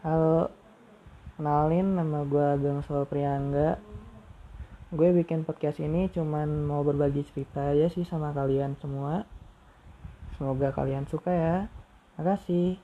Halo, kenalin nama gue Ageng Sol Priangga. Gue bikin podcast ini cuman mau berbagi cerita aja sih sama kalian semua. Semoga kalian suka ya. Makasih.